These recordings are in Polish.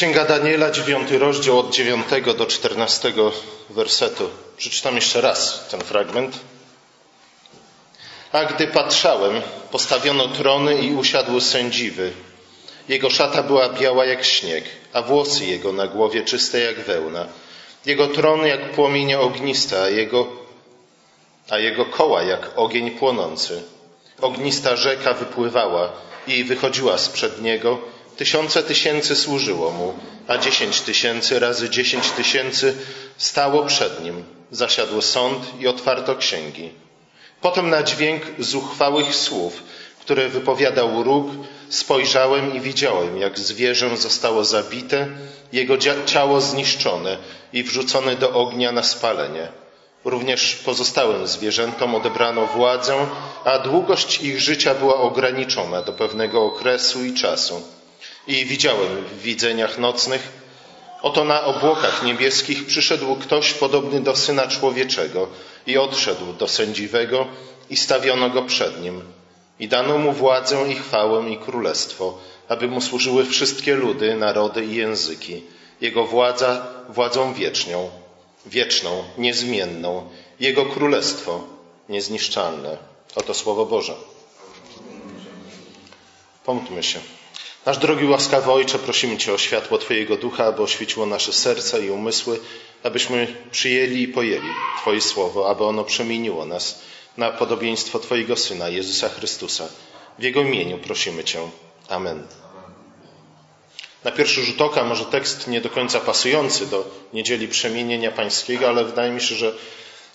Księga Daniela, dziewiąty rozdział od dziewiątego do czternastego wersetu. Przeczytam jeszcze raz ten fragment. A gdy patrzałem, postawiono trony i usiadł sędziwy. Jego szata była biała jak śnieg, a włosy jego na głowie czyste jak wełna. Jego tron jak płomienie ogniste, a jego, a jego koła jak ogień płonący. Ognista rzeka wypływała i wychodziła sprzed niego. Tysiące tysięcy służyło mu, a dziesięć tysięcy razy dziesięć tysięcy stało przed nim. Zasiadł sąd i otwarto księgi. Potem na dźwięk zuchwałych słów, które wypowiadał róg, spojrzałem i widziałem, jak zwierzę zostało zabite, jego ciało zniszczone i wrzucone do ognia na spalenie. Również pozostałym zwierzętom odebrano władzę, a długość ich życia była ograniczona do pewnego okresu i czasu. I widziałem w widzeniach nocnych, oto na obłokach niebieskich przyszedł ktoś podobny do syna człowieczego i odszedł do sędziwego i stawiono go przed nim. I dano mu władzę i chwałę i królestwo, aby mu służyły wszystkie ludy, narody i języki. Jego władza władzą wiecznią, wieczną, niezmienną, Jego królestwo niezniszczalne. Oto Słowo Boże. Pomódlmy się. Nasz drogi łaskawy Ojcze, prosimy Cię o światło Twojego Ducha, aby oświeciło nasze serca i umysły, abyśmy przyjęli i pojęli Twoje Słowo, aby ono przemieniło nas na podobieństwo Twojego Syna, Jezusa Chrystusa. W Jego imieniu prosimy Cię. Amen. Na pierwszy rzut oka może tekst nie do końca pasujący do niedzieli przemienienia pańskiego, ale wydaje mi się, że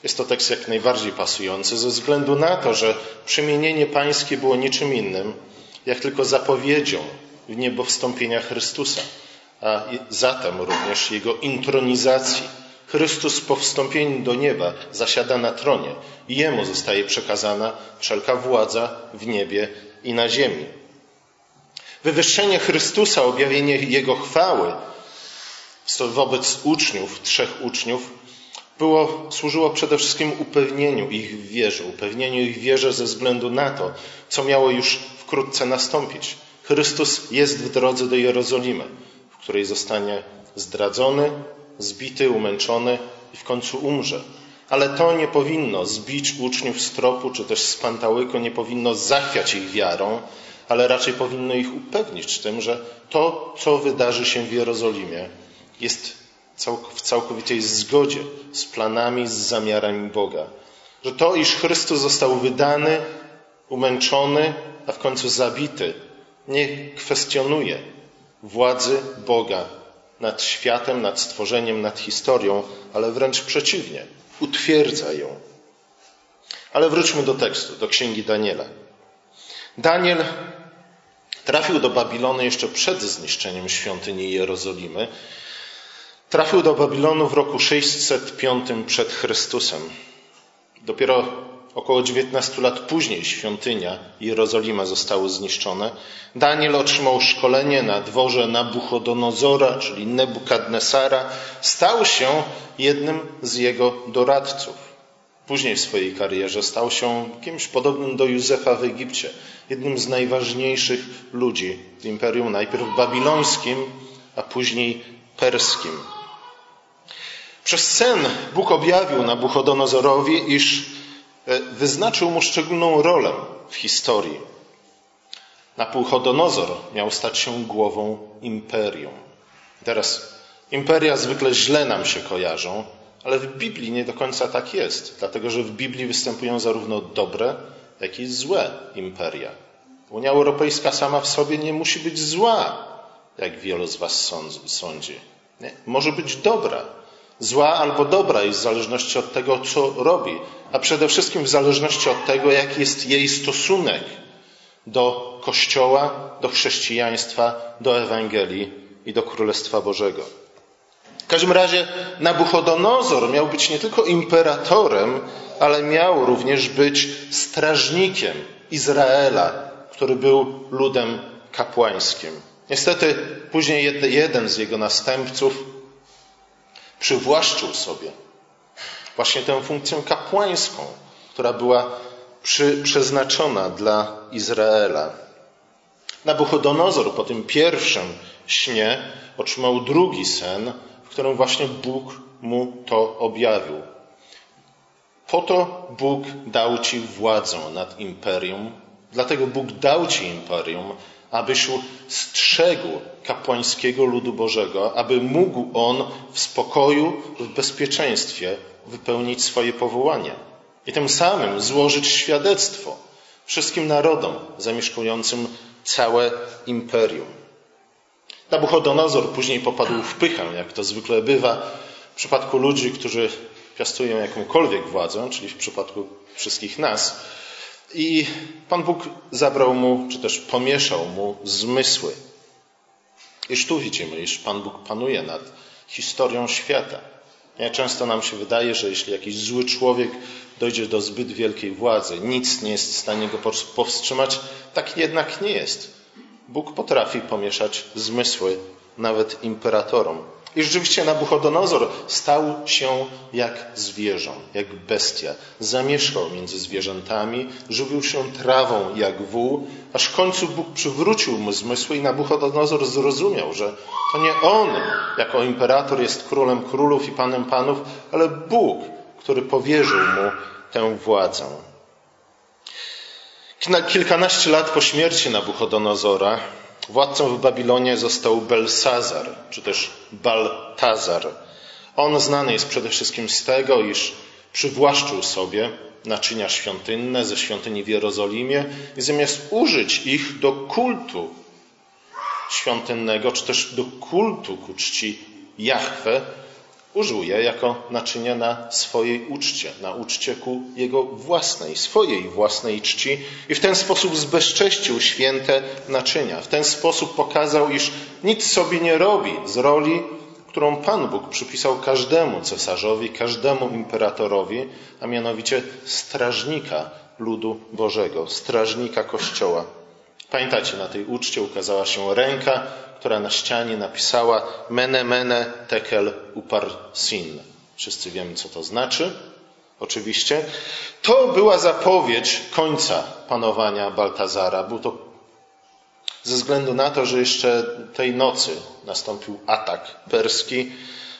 jest to tekst jak najbardziej pasujący ze względu na to, że przemienienie pańskie było niczym innym, jak tylko zapowiedzią w niebo wstąpienia Chrystusa, a zatem również Jego intronizacji. Chrystus po wstąpieniu do nieba zasiada na tronie i Jemu zostaje przekazana wszelka władza w niebie i na ziemi. Wywyższenie Chrystusa, objawienie Jego chwały wobec uczniów, trzech uczniów, było, służyło przede wszystkim upewnieniu ich w wierze, upewnieniu ich wierze ze względu na to, co miało już wkrótce nastąpić. Chrystus jest w drodze do Jerozolimy, w której zostanie zdradzony, zbity, umęczony i w końcu umrze. Ale to nie powinno zbić uczniów z tropu, czy też z pantałyku, nie powinno zachwiać ich wiarą, ale raczej powinno ich upewnić tym, że to, co wydarzy się w Jerozolimie, jest w całkowitej zgodzie z planami, z zamiarami Boga. Że to, iż Chrystus został wydany, umęczony, a w końcu zabity, nie kwestionuje władzy Boga nad światem, nad stworzeniem, nad historią, ale wręcz przeciwnie, utwierdza ją. Ale wróćmy do tekstu, do księgi Daniela. Daniel trafił do Babilonu jeszcze przed zniszczeniem świątyni Jerozolimy. Trafił do Babilonu w roku 605 przed Chrystusem. Dopiero około 19 lat później świątynia i Jerozolima zostały zniszczone. Daniel otrzymał szkolenie na dworze Nabuchodonozora, czyli Nebukadnesara. Stał się jednym z jego doradców. Później w swojej karierze stał się kimś podobnym do Józefa w Egipcie, jednym z najważniejszych ludzi w imperium, najpierw babilońskim, a później perskim. Przez sen Bóg objawił Nabuchodonozorowi, iż wyznaczył mu szczególną rolę w historii. Nabuchodonozor miał stać się głową imperium. Teraz imperia zwykle źle nam się kojarzą, ale w Biblii nie do końca tak jest, dlatego że w Biblii występują zarówno dobre, jak i złe imperia. Unia Europejska sama w sobie nie musi być zła, jak wielu z Was sądzi. Nie? Może być dobra. Zła albo dobra jest w zależności od tego, co robi, a przede wszystkim w zależności od tego, jaki jest jej stosunek do Kościoła, do chrześcijaństwa, do Ewangelii i do Królestwa Bożego. W każdym razie Nabuchodonozor miał być nie tylko imperatorem, ale miał również być strażnikiem Izraela, który był ludem kapłańskim. Niestety później jeden z jego następców przywłaszczył sobie właśnie tę funkcję kapłańską, która była przy, przeznaczona dla Izraela. Nabuchodonozor po tym pierwszym śnie otrzymał drugi sen, w którym właśnie Bóg mu to objawił. Po to Bóg dał ci władzę nad imperium, dlatego Bóg dał ci imperium, abyś strzegł kapłańskiego ludu Bożego, aby mógł on w spokoju, w bezpieczeństwie wypełnić swoje powołanie i tym samym złożyć świadectwo wszystkim narodom zamieszkującym całe imperium. Nabuchodonozor później popadł w pychę, jak to zwykle bywa w przypadku ludzi, którzy piastują jakąkolwiek władzę, czyli w przypadku wszystkich nas. I Pan Bóg zabrał mu, czy też pomieszał mu zmysły. Iż tu widzimy, iż Pan Bóg panuje nad historią świata. Nie, często nam się wydaje, że jeśli jakiś zły człowiek dojdzie do zbyt wielkiej władzy, nic nie jest w stanie go powstrzymać. Tak jednak nie jest. Bóg potrafi pomieszać zmysły nawet imperatorom. I rzeczywiście Nabuchodonozor stał się jak zwierzę, jak bestia. Zamieszkał między zwierzętami, żywił się trawą jak wół, aż w końcu Bóg przywrócił mu zmysły i Nabuchodonozor zrozumiał, że to nie on jako imperator jest królem królów i panem panów, ale Bóg, który powierzył mu tę władzę. Kilkanaście lat po śmierci Nabuchodonozora władcą w Babilonie został Belsazar, czy też Baltazar. On znany jest przede wszystkim z tego, iż przywłaszczył sobie naczynia świątynne ze świątyni w Jerozolimie i zamiast użyć ich do kultu świątynnego, czy też do kultu ku czci Jahwe, użył je jako naczynia na swojej uczcie, na uczcie ku jego własnej, swojej własnej czci i w ten sposób zbezcześcił święte naczynia. W ten sposób pokazał, iż nic sobie nie robi z roli, którą Pan Bóg przypisał każdemu cesarzowi, każdemu imperatorowi, a mianowicie strażnika ludu Bożego, strażnika Kościoła. Pamiętacie, na tej uczcie ukazała się ręka, która na ścianie napisała Mene Mene Tekel Upar Sin. Wszyscy wiemy, co to znaczy. Oczywiście. To była zapowiedź końca panowania Baltazara. Był to ze względu na to, że jeszcze tej nocy nastąpił atak perski.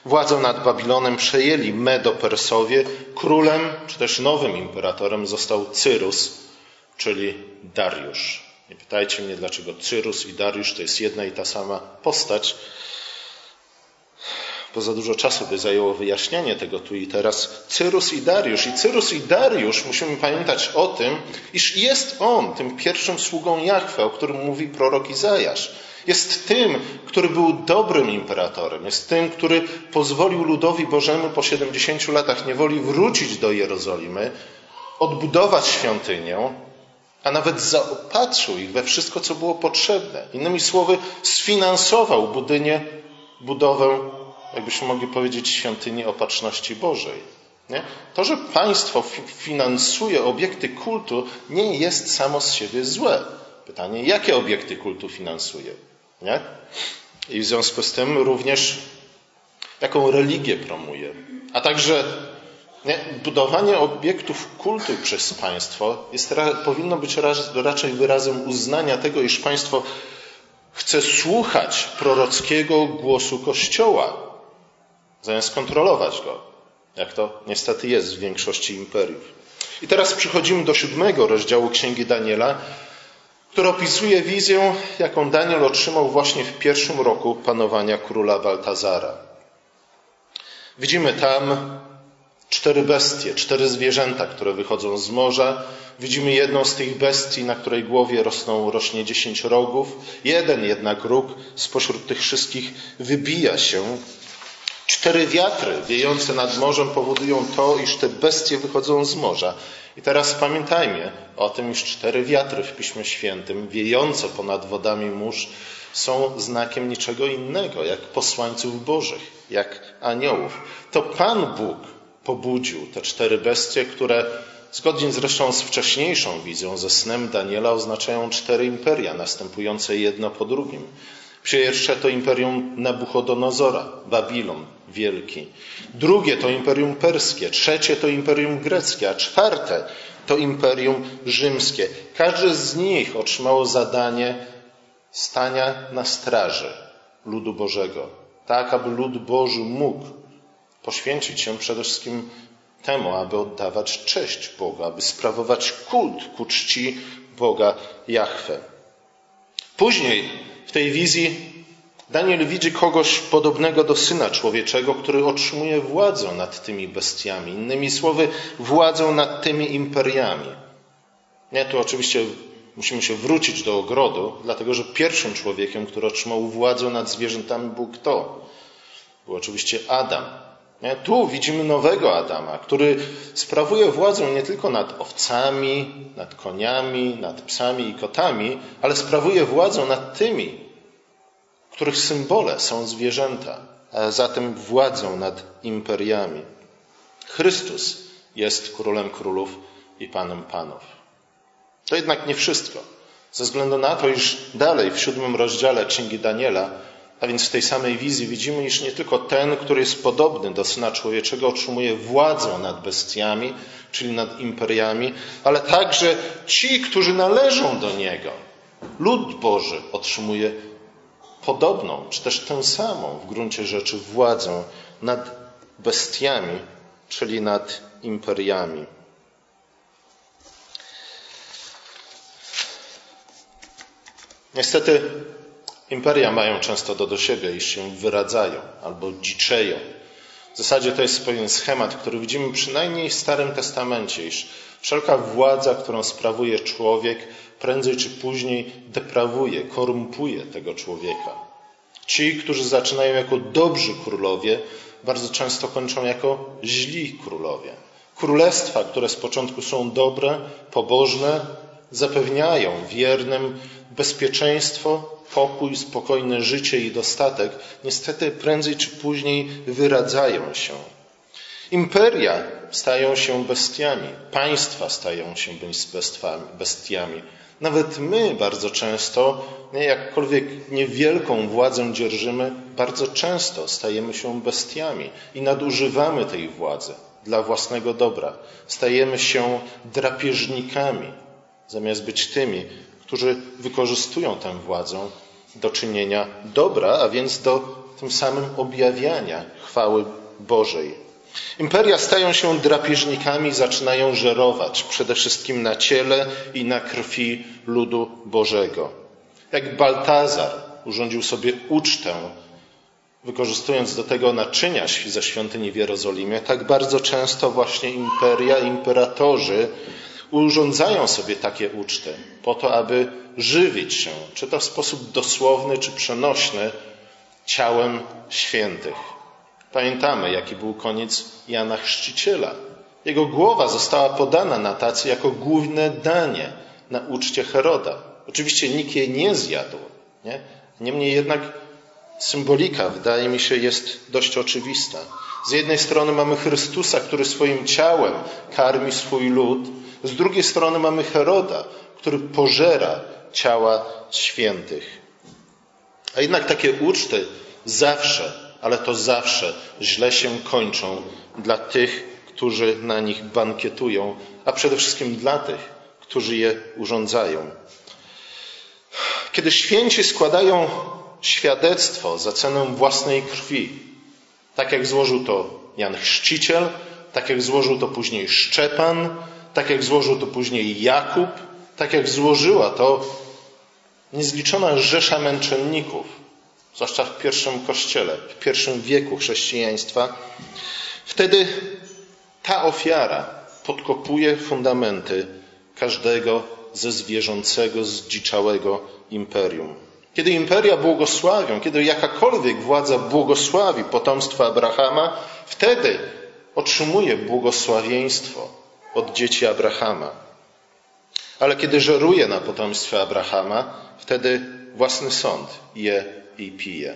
Władzę nad Babilonem przejęli Medo-Persowie. Królem, czy też nowym imperatorem został Cyrus, czyli Dariusz. Nie pytajcie mnie, dlaczego Cyrus i Dariusz to jest jedna i ta sama postać, bo za dużo czasu by zajęło wyjaśnianie tego tu i teraz. Cyrus i Dariusz. I Cyrus i Dariusz musimy pamiętać o tym, iż jest on tym pierwszym sługą Jachwę, o którym mówi prorok Izajasz. Jest tym, który był dobrym imperatorem. Jest tym, który pozwolił ludowi Bożemu po 70 latach niewoli wrócić do Jerozolimy, odbudować świątynię, a nawet zaopatrzył ich we wszystko, co było potrzebne. Innymi słowy, sfinansował budynie, budowę, jakbyśmy mogli powiedzieć, świątyni opatrzności Bożej. Nie? To, że państwo finansuje obiekty kultu, nie jest samo z siebie złe. Pytanie, jakie obiekty kultu finansuje? Nie? I w związku z tym również jaką religię promuje, a także nie? Budowanie obiektów kultu przez państwo jest, powinno być raczej wyrazem uznania tego, iż państwo chce słuchać prorockiego głosu Kościoła, zamiast kontrolować go, jak to niestety jest w większości imperiów. I teraz przechodzimy do siódmego rozdziału Księgi Daniela, który opisuje wizję, jaką Daniel otrzymał właśnie w pierwszym roku panowania króla Baltazara. Widzimy tam cztery bestie, cztery zwierzęta, które wychodzą z morza. Widzimy jedną z tych bestii, na której głowie rosną, rośnie dziesięć rogów. Jeden jednak róg spośród tych wszystkich wybija się. Cztery wiatry wiejące nad morzem powodują to, iż te bestie wychodzą z morza. I teraz pamiętajmy o tym, iż cztery wiatry w Piśmie Świętym, wiejące ponad wodami mórz, są znakiem niczego innego, jak posłańców Bożych, jak aniołów. To Pan Bóg pobudził te cztery bestie, które zgodnie zresztą z wcześniejszą wizją, ze snem Daniela, oznaczają cztery imperia, następujące jedno po drugim. Pierwsze to imperium Nabuchodonozora, Babilon wielki. Drugie to imperium perskie. Trzecie to imperium greckie. A czwarte to imperium rzymskie. Każde z nich otrzymało zadanie stania na straży ludu Bożego, tak aby lud Boży mógł poświęcić się przede wszystkim temu, aby oddawać cześć Bogu, aby sprawować kult ku czci Boga Jahwe. Później w tej wizji Daniel widzi kogoś podobnego do syna człowieczego, który otrzymuje władzę nad tymi bestiami. Innymi słowy, władzę nad tymi imperiami. Nie, tu oczywiście musimy się wrócić do ogrodu, dlatego że pierwszym człowiekiem, który otrzymał władzę nad zwierzętami, był kto? Był oczywiście Adam. Tu widzimy nowego Adama, który sprawuje władzę nie tylko nad owcami, nad koniami, nad psami i kotami, ale sprawuje władzę nad tymi, których symbole są zwierzęta, a zatem władzą nad imperiami. Chrystus jest królem królów i panem panów. To jednak nie wszystko. Ze względu na to, iż dalej w siódmym rozdziale Księgi Daniela, a więc w tej samej wizji widzimy, iż nie tylko ten, który jest podobny do Syna Człowieczego, otrzymuje władzę nad bestiami, czyli nad imperiami, ale także ci, którzy należą do Niego. Lud Boży otrzymuje podobną, czy też tę samą w gruncie rzeczy władzę nad bestiami, czyli nad imperiami. Niestety imperia mają często to do siebie, iż się wyradzają albo dziczeją. W zasadzie to jest pewien schemat, który widzimy przynajmniej w Starym Testamencie, iż wszelka władza, którą sprawuje człowiek, prędzej czy później deprawuje, korumpuje tego człowieka. Ci, którzy zaczynają jako dobrzy królowie, bardzo często kończą jako źli królowie. Królestwa, które z początku są dobre, pobożne, zapewniają wiernym bezpieczeństwo, pokój, spokojne życie i dostatek, niestety prędzej czy później wyradzają się. Imperia stają się bestiami, państwa stają się bestiami. Nawet my bardzo często, jakkolwiek niewielką władzę dzierżymy, bardzo często stajemy się bestiami i nadużywamy tej władzy dla własnego dobra. Stajemy się drapieżnikami, zamiast być tymi, którzy wykorzystują tę władzę do czynienia dobra, a więc do tym samym objawiania chwały Bożej. Imperia stają się drapieżnikami, zaczynają żerować przede wszystkim na ciele i na krwi ludu Bożego. Jak Baltazar urządził sobie ucztę, wykorzystując do tego naczynia ze świątyni w Jerozolimie, tak bardzo często właśnie imperia, imperatorzy urządzają sobie takie uczty po to, aby żywić się, czy to w sposób dosłowny, czy przenośny, ciałem świętych. Pamiętamy, jaki był koniec Jana Chrzciciela. Jego głowa została podana na tacy jako główne danie na uczcie Heroda. Oczywiście nikt jej nie zjadł. Nie? Niemniej jednak symbolika, wydaje mi się, jest dość oczywista. Z jednej strony mamy Chrystusa, który swoim ciałem karmi swój lud, z drugiej strony mamy Heroda, który pożera ciała świętych. A jednak takie uczty zawsze ale to zawsze źle się kończą dla tych, którzy na nich bankietują, a przede wszystkim dla tych, którzy je urządzają. Kiedy święci składają świadectwo za cenę własnej krwi, tak jak złożył to Jan Chrzciciel, tak jak złożył to później Szczepan, tak jak złożył to później Jakub, tak jak złożyła to niezliczona rzesza męczenników, zwłaszcza w pierwszym kościele, w pierwszym wieku chrześcijaństwa, wtedy ta ofiara podkopuje fundamenty każdego ze zwierzącego, zdziczałego imperium. Kiedy imperia błogosławią, kiedy jakakolwiek władza błogosławi potomstwo Abrahama, wtedy otrzymuje błogosławieństwo od dzieci Abrahama. Ale kiedy żeruje na potomstwie Abrahama, wtedy własny sąd je i pije.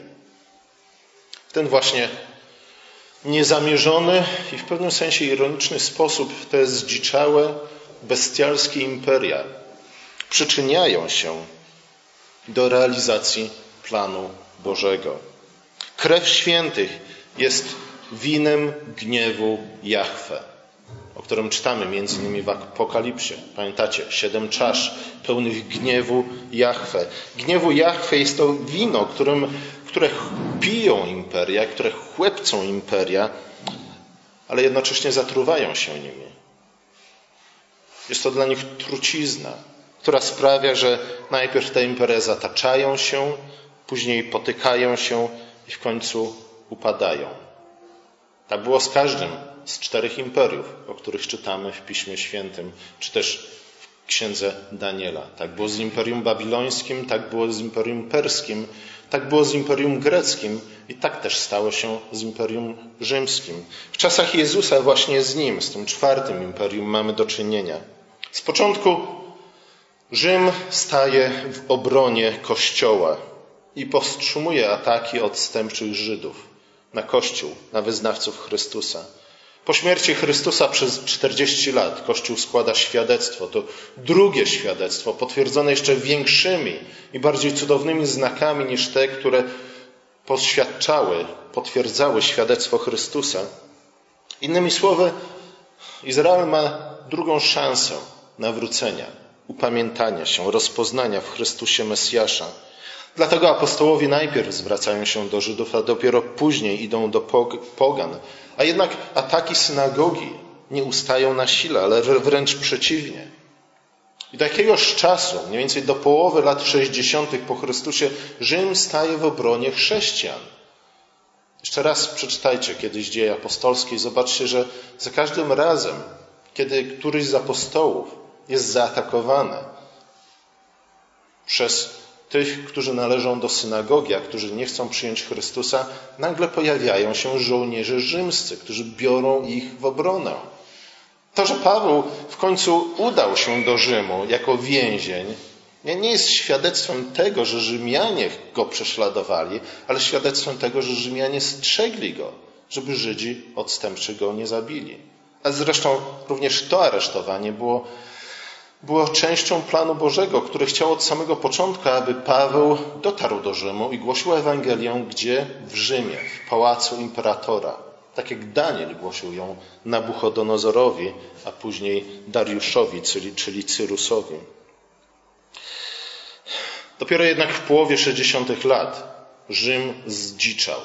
Ten właśnie niezamierzony i w pewnym sensie ironiczny sposób te zdziczałe, bestialskie imperia przyczyniają się do realizacji planu Bożego. Krew świętych jest winem gniewu Jahwe. O którym czytamy między innymi w Apokalipsie. Pamiętacie, siedem czasz pełnych gniewu Jahwe. Gniewu Jahwe jest to wino, którym, które piją imperia, które chłepcą imperia, ale jednocześnie zatruwają się nimi. Jest to dla nich trucizna, która sprawia, że najpierw te imperia zataczają się, później potykają się i w końcu upadają. Tak było z każdym z czterech imperiów, o których czytamy w Piśmie Świętym, czy też w księdze Daniela. Tak było z Imperium Babilońskim, tak było z Imperium Perskim, tak było z Imperium Greckim i tak też stało się z Imperium Rzymskim. W czasach Jezusa właśnie z nim, z tym czwartym imperium mamy do czynienia. Z początku Rzym staje w obronie Kościoła i powstrzymuje ataki odstępczych Żydów na Kościół, na wyznawców Chrystusa. Po śmierci Chrystusa przez 40 lat Kościół składa świadectwo. To drugie świadectwo, potwierdzone jeszcze większymi i bardziej cudownymi znakami niż te, które poświadczały, potwierdzały świadectwo Chrystusa. Innymi słowy, Izrael ma drugą szansę nawrócenia, upamiętania się, rozpoznania w Chrystusie Mesjasza. Dlatego apostołowie najpierw zwracają się do Żydów, a dopiero później idą do pogan. A jednak ataki synagogi nie ustają na sile, ale wręcz przeciwnie. I do jakiegoś czasu, mniej więcej do połowy lat 60. po Chrystusie, Rzym staje w obronie chrześcijan. Jeszcze raz przeczytajcie kiedyś dzieje apostolskie i zobaczcie, że za każdym razem, kiedy któryś z apostołów jest zaatakowany przez tych, którzy należą do synagogi, a którzy nie chcą przyjąć Chrystusa, nagle pojawiają się żołnierze rzymscy, którzy biorą ich w obronę. To, że Paweł w końcu udał się do Rzymu jako więzień, nie jest świadectwem tego, że Rzymianie go prześladowali, ale świadectwem tego, że Rzymianie strzegli go, żeby Żydzi odstępczy go nie zabili. A zresztą również to aresztowanie było było częścią planu Bożego, który chciał od samego początku, aby Paweł dotarł do Rzymu i głosił Ewangelię gdzie? W Rzymie, w pałacu imperatora. Tak jak Daniel głosił ją Nabuchodonozorowi, a później Dariuszowi, czyli, czyli Cyrusowi. Dopiero jednak w połowie 60. lat Rzym zdziczał.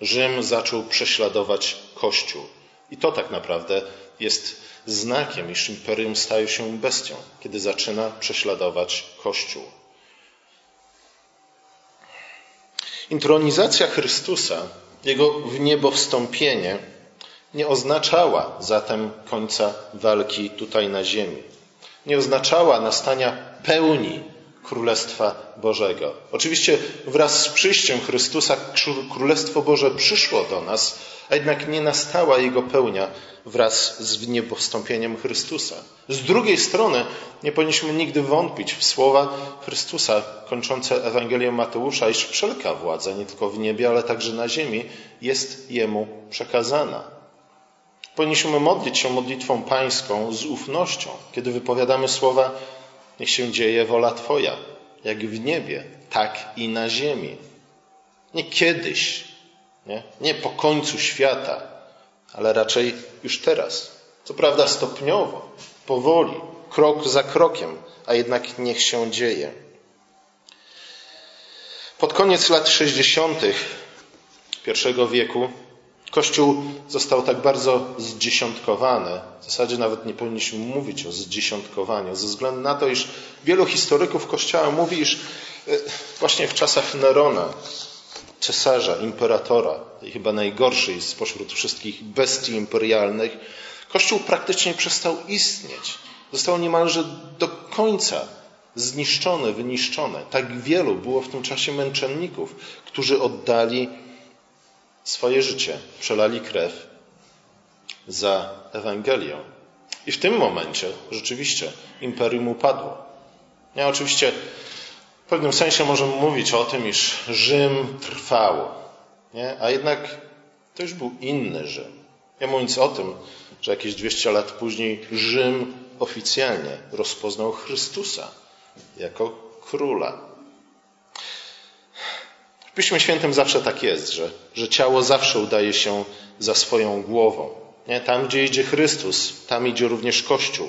Rzym zaczął prześladować Kościół. I to tak naprawdę jest znakiem, iż imperium staje się bestią, kiedy zaczyna prześladować Kościół. Intronizacja Chrystusa, jego w niebo wstąpienie, nie oznaczała zatem końca walki tutaj na ziemi. Nie oznaczała nastania pełni Królestwa Bożego. Oczywiście wraz z przyjściem Chrystusa Królestwo Boże przyszło do nas, a jednak nie nastała jego pełnia wraz z wniebowstąpieniem Chrystusa. Z drugiej strony nie powinniśmy nigdy wątpić w słowa Chrystusa kończące Ewangelię Mateusza, iż wszelka władza, nie tylko w niebie, ale także na ziemi, jest Jemu przekazana. Powinniśmy modlić się modlitwą pańską z ufnością, kiedy wypowiadamy słowa Niech się dzieje wola Twoja, jak w niebie, tak i na ziemi. Nie kiedyś, nie, nie po końcu świata, ale raczej już teraz. Co prawda stopniowo, powoli, krok za krokiem, a jednak niech się dzieje. Pod koniec lat 60. pierwszego wieku Kościół został tak bardzo zdziesiątkowany. W zasadzie nawet nie powinniśmy mówić o zdziesiątkowaniu, ze względu na to, iż wielu historyków Kościoła mówi, iż e, właśnie w czasach Nerona, cesarza, imperatora, chyba najgorszej spośród wszystkich bestii imperialnych, Kościół praktycznie przestał istnieć. Został niemalże do końca zniszczony, wyniszczony. Tak wielu było w tym czasie męczenników, którzy oddali swoje życie, przelali krew za Ewangelię. I w tym momencie rzeczywiście imperium upadło. Ja oczywiście w pewnym sensie możemy mówić o tym, iż Rzym trwał, nie? a jednak to już był inny Rzym. Ja mówiąc o tym, że jakieś 200 lat później Rzym oficjalnie rozpoznał Chrystusa jako króla. Piśmie Świętym zawsze tak jest, że, że ciało zawsze udaje się za swoją głową. Nie? Tam, gdzie idzie Chrystus, tam idzie również Kościół.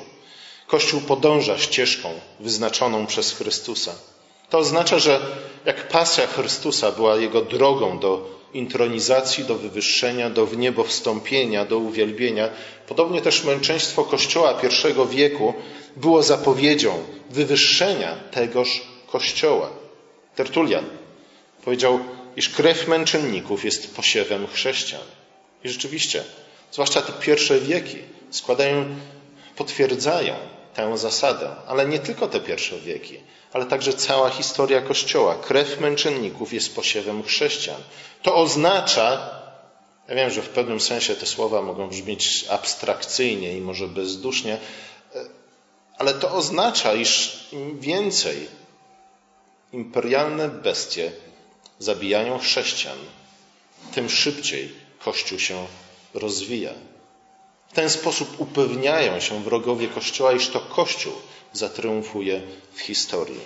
Kościół podąża ścieżką wyznaczoną przez Chrystusa. To oznacza, że jak pasja Chrystusa była jego drogą do intronizacji, do wywyższenia, do wniebowstąpienia, do uwielbienia, podobnie też męczeństwo Kościoła pierwszego wieku było zapowiedzią wywyższenia tegoż Kościoła. Tertulian powiedział, iż krew męczenników jest posiewem chrześcijan. I rzeczywiście, zwłaszcza te pierwsze wieki składają, potwierdzają tę zasadę, ale nie tylko te pierwsze wieki, ale także cała historia Kościoła. Krew męczenników jest posiewem chrześcijan. To oznacza, ja wiem, że w pewnym sensie te słowa mogą brzmieć abstrakcyjnie i może bezdusznie, ale to oznacza, iż im więcej imperialne bestie zabijają chrześcijan, tym szybciej Kościół się rozwija. W ten sposób upewniają się wrogowie Kościoła, iż to Kościół zatriumfuje w historii.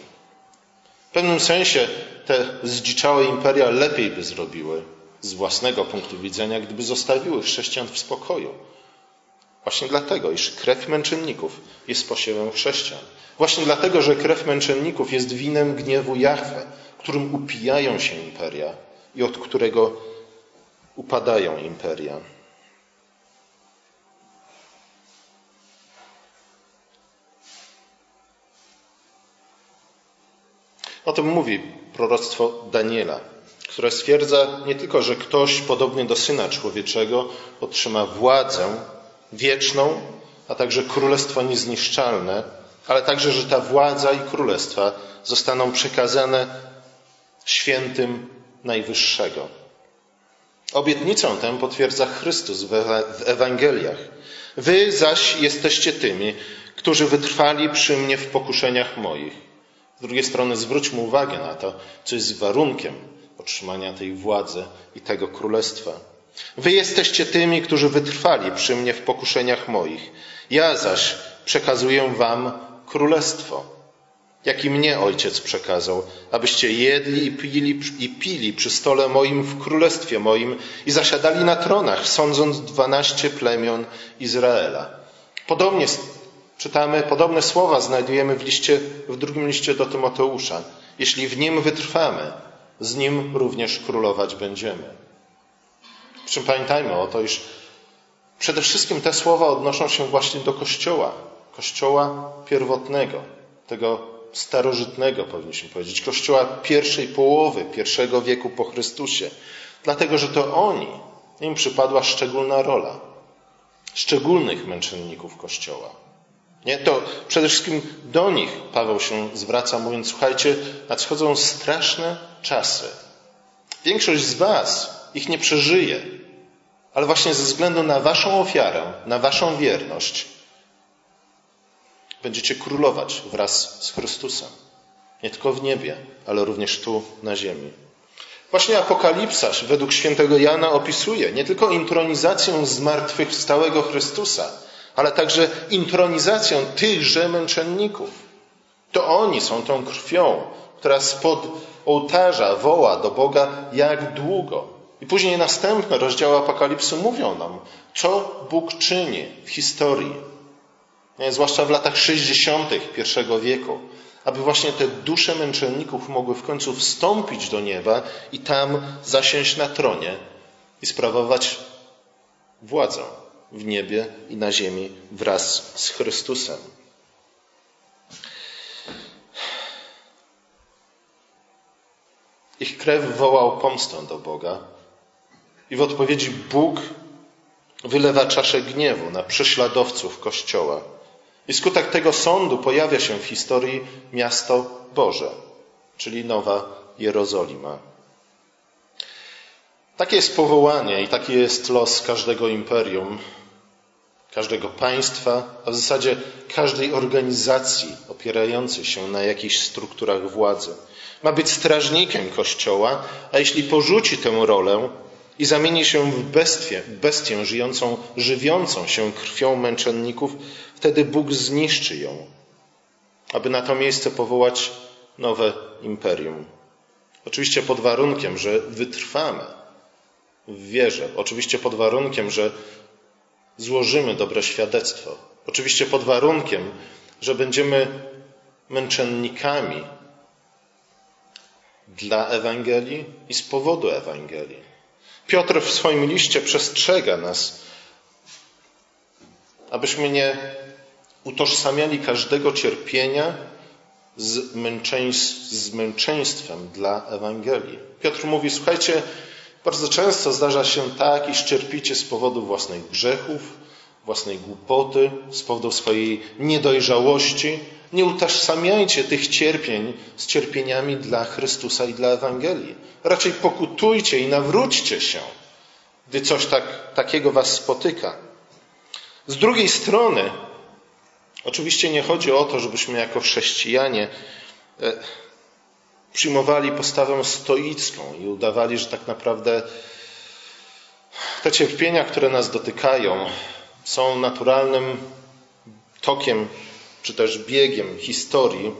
W pewnym sensie te zdziczałe imperia lepiej by zrobiły z własnego punktu widzenia, gdyby zostawiły chrześcijan w spokoju. Właśnie dlatego, iż krew męczenników jest posiewem chrześcijan. Właśnie dlatego, że krew męczenników jest winem gniewu Jahwe, którym upijają się imperia i od którego upadają imperia. O tym mówi proroctwo Daniela, które stwierdza nie tylko, że ktoś podobny do syna człowieczego otrzyma władzę wieczną, a także królestwo niezniszczalne, ale także, że ta władza i królestwa zostaną przekazane świętym Najwyższego. Obietnicą tę potwierdza Chrystus w Ewangeliach. Wy zaś jesteście tymi, którzy wytrwali przy mnie w pokuszeniach moich. Z drugiej strony zwróćmy uwagę na to, co jest warunkiem otrzymania tej władzy i tego królestwa. Wy jesteście tymi, którzy wytrwali przy mnie w pokuszeniach moich. Ja zaś przekazuję wam królestwo, jaki mnie ojciec przekazał, abyście jedli i pili, i pili przy stole moim w królestwie moim i zasiadali na tronach, sądząc dwanaście plemion Izraela. Podobnie czytamy, podobne słowa znajdujemy w, liście, w drugim liście do Tymoteusza. Jeśli w nim wytrwamy, z nim również królować będziemy. Przy czym pamiętajmy o to, iż przede wszystkim te słowa odnoszą się właśnie do Kościoła, Kościoła pierwotnego, tego starożytnego, powinniśmy powiedzieć, Kościoła pierwszej połowy pierwszego wieku po Chrystusie, dlatego że to oni, im przypadła szczególna rola, szczególnych męczenników Kościoła. Nie? To przede wszystkim do nich Paweł się zwraca, mówiąc: Słuchajcie, nadchodzą straszne czasy. Większość z Was ich nie przeżyje, ale właśnie ze względu na Waszą ofiarę, na Waszą wierność, będziecie królować wraz z Chrystusem. Nie tylko w niebie, ale również tu na ziemi. Właśnie Apokalipsa według świętego Jana opisuje nie tylko intronizację zmartwychwstałego Chrystusa, ale także intronizację tychże męczenników. To oni są tą krwią, która spod ołtarza woła do Boga jak długo. I później następne rozdziały Apokalipsy mówią nam, co Bóg czyni w historii, zwłaszcza w latach 60. I wieku, aby właśnie te dusze męczenników mogły w końcu wstąpić do nieba i tam zasiąść na tronie i sprawować władzę w niebie i na ziemi wraz z Chrystusem. Ich krew wołał pomstę do Boga i w odpowiedzi Bóg wylewa czaszę gniewu na prześladowców Kościoła. I skutek tego sądu pojawia się w historii miasto Boże, czyli Nowa Jerozolima. Takie jest powołanie i taki jest los każdego imperium, każdego państwa, a w zasadzie każdej organizacji opierającej się na jakichś strukturach władzy. Ma być strażnikiem Kościoła, a jeśli porzuci tę rolę i zamieni się w bestię, bestię żyjącą, żywiącą się krwią męczenników, wtedy Bóg zniszczy ją, aby na to miejsce powołać nowe imperium. Oczywiście pod warunkiem, że wytrwamy w wierze. Oczywiście pod warunkiem, że złożymy dobre świadectwo. Oczywiście pod warunkiem, że będziemy męczennikami dla Ewangelii i z powodu Ewangelii. Piotr w swoim liście przestrzega nas, abyśmy nie utożsamiali każdego cierpienia z, męczeństw, z męczeństwem dla Ewangelii. Piotr mówi: Słuchajcie, bardzo często zdarza się tak, iż cierpicie z powodu własnych grzechów, własnej głupoty, z powodu swojej niedojrzałości. Nie utożsamiajcie tych cierpień z cierpieniami dla Chrystusa i dla Ewangelii. Raczej pokutujcie i nawróćcie się, gdy coś tak, takiego was spotyka. Z drugiej strony, oczywiście nie chodzi o to, żebyśmy jako chrześcijanie e, przyjmowali postawę stoicką i udawali, że tak naprawdę te cierpienia, które nas dotykają, są naturalnym tokiem czy też biegiem historii,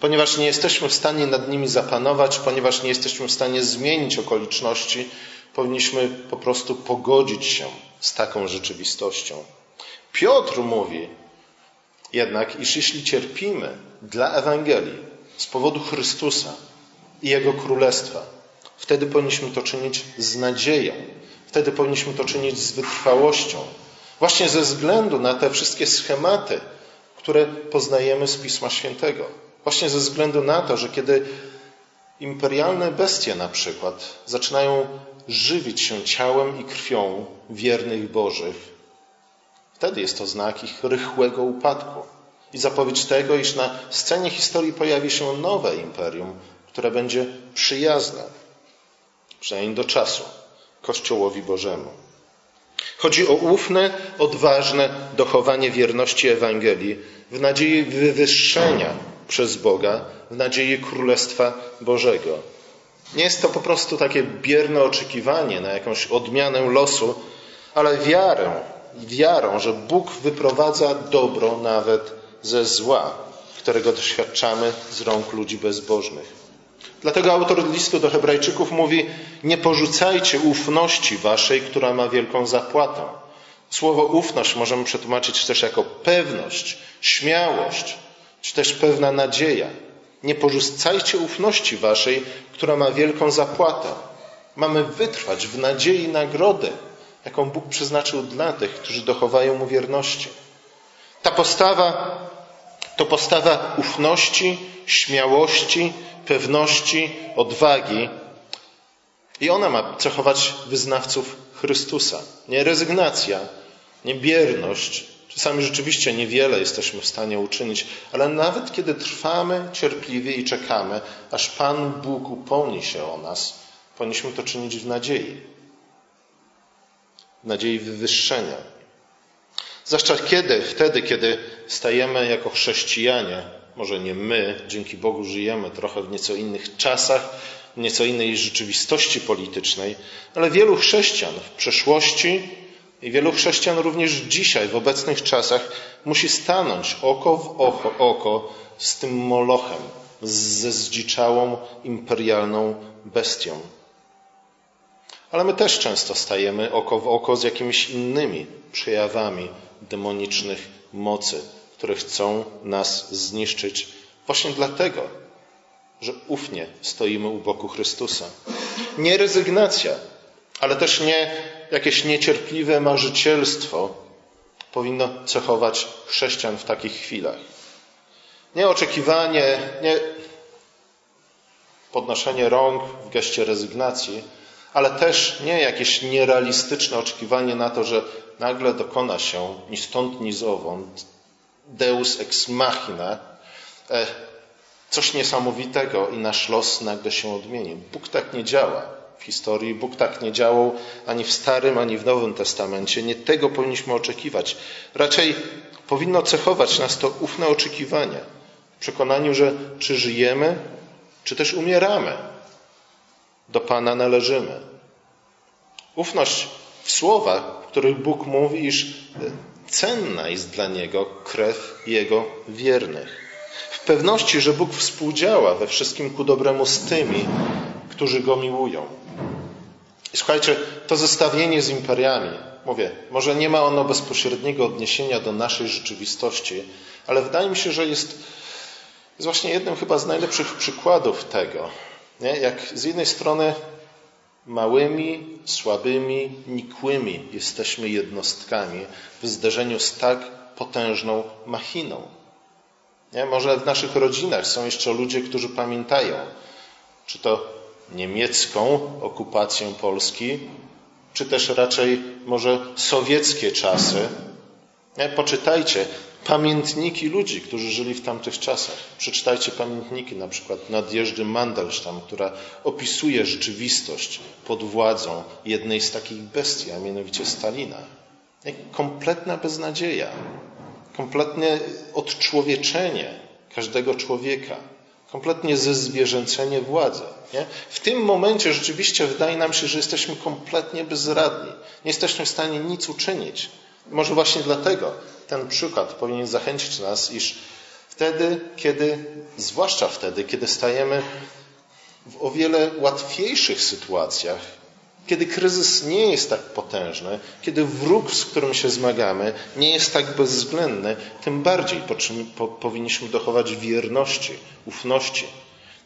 ponieważ nie jesteśmy w stanie nad nimi zapanować, ponieważ nie jesteśmy w stanie zmienić okoliczności, powinniśmy po prostu pogodzić się z taką rzeczywistością. Piotr mówi jednak, iż jeśli cierpimy dla Ewangelii z powodu Chrystusa i Jego Królestwa, wtedy powinniśmy to czynić z nadzieją, wtedy powinniśmy to czynić z wytrwałością, właśnie ze względu na te wszystkie schematy, które poznajemy z Pisma Świętego. Właśnie ze względu na to, że kiedy imperialne bestie na przykład zaczynają żywić się ciałem i krwią wiernych Bożych, wtedy jest to znak ich rychłego upadku i zapowiedź tego, iż na scenie historii pojawi się nowe imperium, które będzie przyjazne, przynajmniej do czasu, Kościołowi Bożemu. Chodzi o ufne, odważne dochowanie wierności Ewangelii w nadziei wywyższenia przez Boga, w nadziei Królestwa Bożego. Nie jest to po prostu takie bierne oczekiwanie na jakąś odmianę losu, ale wiarę, wiarą, że Bóg wyprowadza dobro nawet ze zła, którego doświadczamy z rąk ludzi bezbożnych. Dlatego autor listu do Hebrajczyków mówi: Nie porzucajcie ufności waszej, która ma wielką zapłatę. Słowo ufność możemy przetłumaczyć też jako pewność, śmiałość, czy też pewna nadzieja. Nie porzucajcie ufności waszej, która ma wielką zapłatę. Mamy wytrwać w nadziei nagrody, jaką Bóg przeznaczył dla tych, którzy dochowają mu wierności. Ta postawa to postawa ufności, śmiałości, pewności, odwagi. I ona ma cechować wyznawców Chrystusa. Nie rezygnacja, nie bierność. Czasami rzeczywiście niewiele jesteśmy w stanie uczynić, ale nawet kiedy trwamy cierpliwie i czekamy, aż Pan Bóg upomni się o nas, powinniśmy to czynić w nadziei. W nadziei wywyższenia. Zwłaszcza kiedy, wtedy, kiedy stajemy jako chrześcijanie może nie my, dzięki Bogu żyjemy trochę w nieco innych czasach, w nieco innej rzeczywistości politycznej, ale wielu chrześcijan w przeszłości i wielu chrześcijan również dzisiaj, w obecnych czasach, musi stanąć oko w oko, oko z tym molochem, ze zdziczałą imperialną bestią. Ale my też często stajemy oko w oko z jakimiś innymi przejawami demonicznych mocy, które chcą nas zniszczyć, właśnie dlatego, że ufnie stoimy u boku Chrystusa. Nie rezygnacja, ale też nie jakieś niecierpliwe marzycielstwo powinno cechować chrześcijan w takich chwilach. Nie oczekiwanie, nie podnoszenie rąk w geście rezygnacji, ale też nie jakieś nierealistyczne oczekiwanie na to, że nagle dokona się ni stąd, ni zowąd deus ex machina, e, coś niesamowitego i nasz los nagle się odmieni. Bóg tak nie działa w historii, Bóg tak nie działał ani w Starym, ani w Nowym Testamencie. Nie tego powinniśmy oczekiwać. Raczej powinno cechować nas to ufne oczekiwanie w przekonaniu, że czy żyjemy, czy też umieramy, do Pana należymy. Ufność w słowach, w których Bóg mówi, iż cenna jest dla niego krew jego wiernych. W pewności, że Bóg współdziała we wszystkim ku dobremu z tymi, którzy go miłują. I słuchajcie, to zestawienie z imperiami, mówię, może nie ma ono bezpośredniego odniesienia do naszej rzeczywistości, ale wydaje mi się, że jest, jest właśnie jednym chyba z najlepszych przykładów tego. Nie? Jak z jednej strony małymi, słabymi, nikłymi jesteśmy jednostkami w zderzeniu z tak potężną machiną. Nie? Może w naszych rodzinach są jeszcze ludzie, którzy pamiętają, czy to niemiecką okupację Polski, czy też raczej może sowieckie czasy. Nie? Poczytajcie pamiętniki ludzi, którzy żyli w tamtych czasach. Przeczytajcie pamiętniki na przykład Nadjeżdy Mandelstam, która opisuje rzeczywistość pod władzą jednej z takich bestii, a mianowicie Stalina. Kompletna beznadzieja, kompletne odczłowieczenie każdego człowieka, kompletnie zezwierzęcenie władzy. Nie? W tym momencie rzeczywiście wydaje nam się, że jesteśmy kompletnie bezradni. Nie jesteśmy w stanie nic uczynić. Może właśnie dlatego ten przykład powinien zachęcić nas, iż wtedy, kiedy, zwłaszcza wtedy, kiedy stajemy w o wiele łatwiejszych sytuacjach, kiedy kryzys nie jest tak potężny, kiedy wróg, z którym się zmagamy, nie jest tak bezwzględny, tym bardziej po czym, po, powinniśmy dochować wierności, ufności,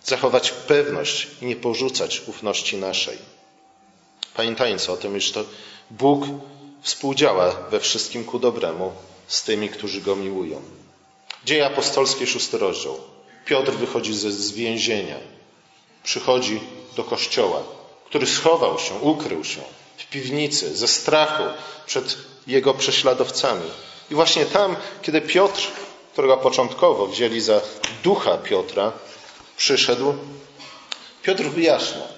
zachować pewność i nie porzucać ufności naszej. Pamiętając o tym, iż to Bóg współdziała we wszystkim ku dobremu z tymi, którzy Go miłują. Dzieje apostolskie, szósty rozdział. Piotr wychodzi ze, z więzienia, przychodzi do kościoła, który schował się, ukrył się w piwnicy ze strachu przed jego prześladowcami. I właśnie tam, kiedy Piotr, którego początkowo wzięli za ducha Piotra, przyszedł, Piotr wyjaśnia,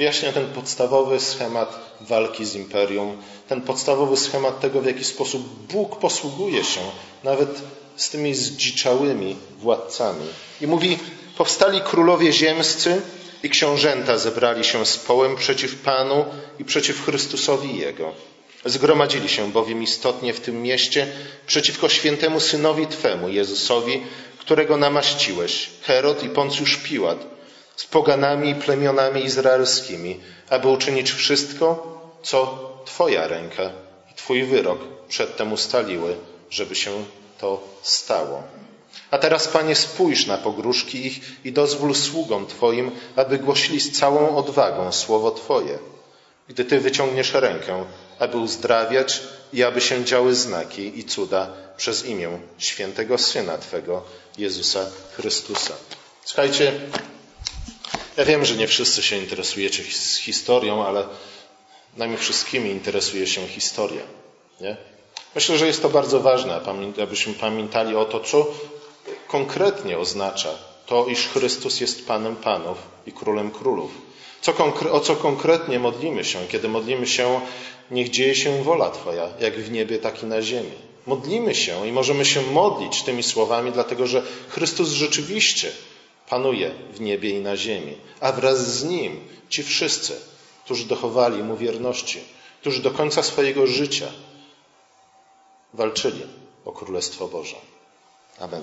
wyjaśnia ten podstawowy schemat walki z imperium, ten podstawowy schemat tego, w jaki sposób Bóg posługuje się nawet z tymi zdziczałymi władcami. I mówi: Powstali królowie ziemscy i książęta zebrali się z połem przeciw Panu i przeciw Chrystusowi Jego. Zgromadzili się bowiem istotnie w tym mieście przeciwko świętemu synowi Twemu, Jezusowi, którego namaściłeś, Herod i Poncjusz Piłat z poganami i plemionami izraelskimi, aby uczynić wszystko, co Twoja ręka i Twój wyrok przedtem ustaliły, żeby się to stało. A teraz, Panie, spójrz na pogróżki ich i dozwól sługom Twoim, aby głosili z całą odwagą słowo Twoje. Gdy Ty wyciągniesz rękę, aby uzdrawiać i aby się działy znaki i cuda przez imię świętego Syna Twego, Jezusa Chrystusa. Słuchajcie, ja wiem, że nie wszyscy się interesujecie historią, ale nami wszystkimi interesuje się historia. Nie? Myślę, że jest to bardzo ważne, abyśmy pamiętali o to, co konkretnie oznacza to, iż Chrystus jest Panem Panów i Królem Królów. Co, o co konkretnie modlimy się, kiedy modlimy się, niech dzieje się wola Twoja, jak w niebie, tak i na ziemi. Modlimy się i możemy się modlić tymi słowami, dlatego że Chrystus rzeczywiście panuje w niebie i na ziemi, a wraz z Nim ci wszyscy, którzy dochowali Mu wierności, którzy do końca swojego życia walczyli o Królestwo Boże. Amen.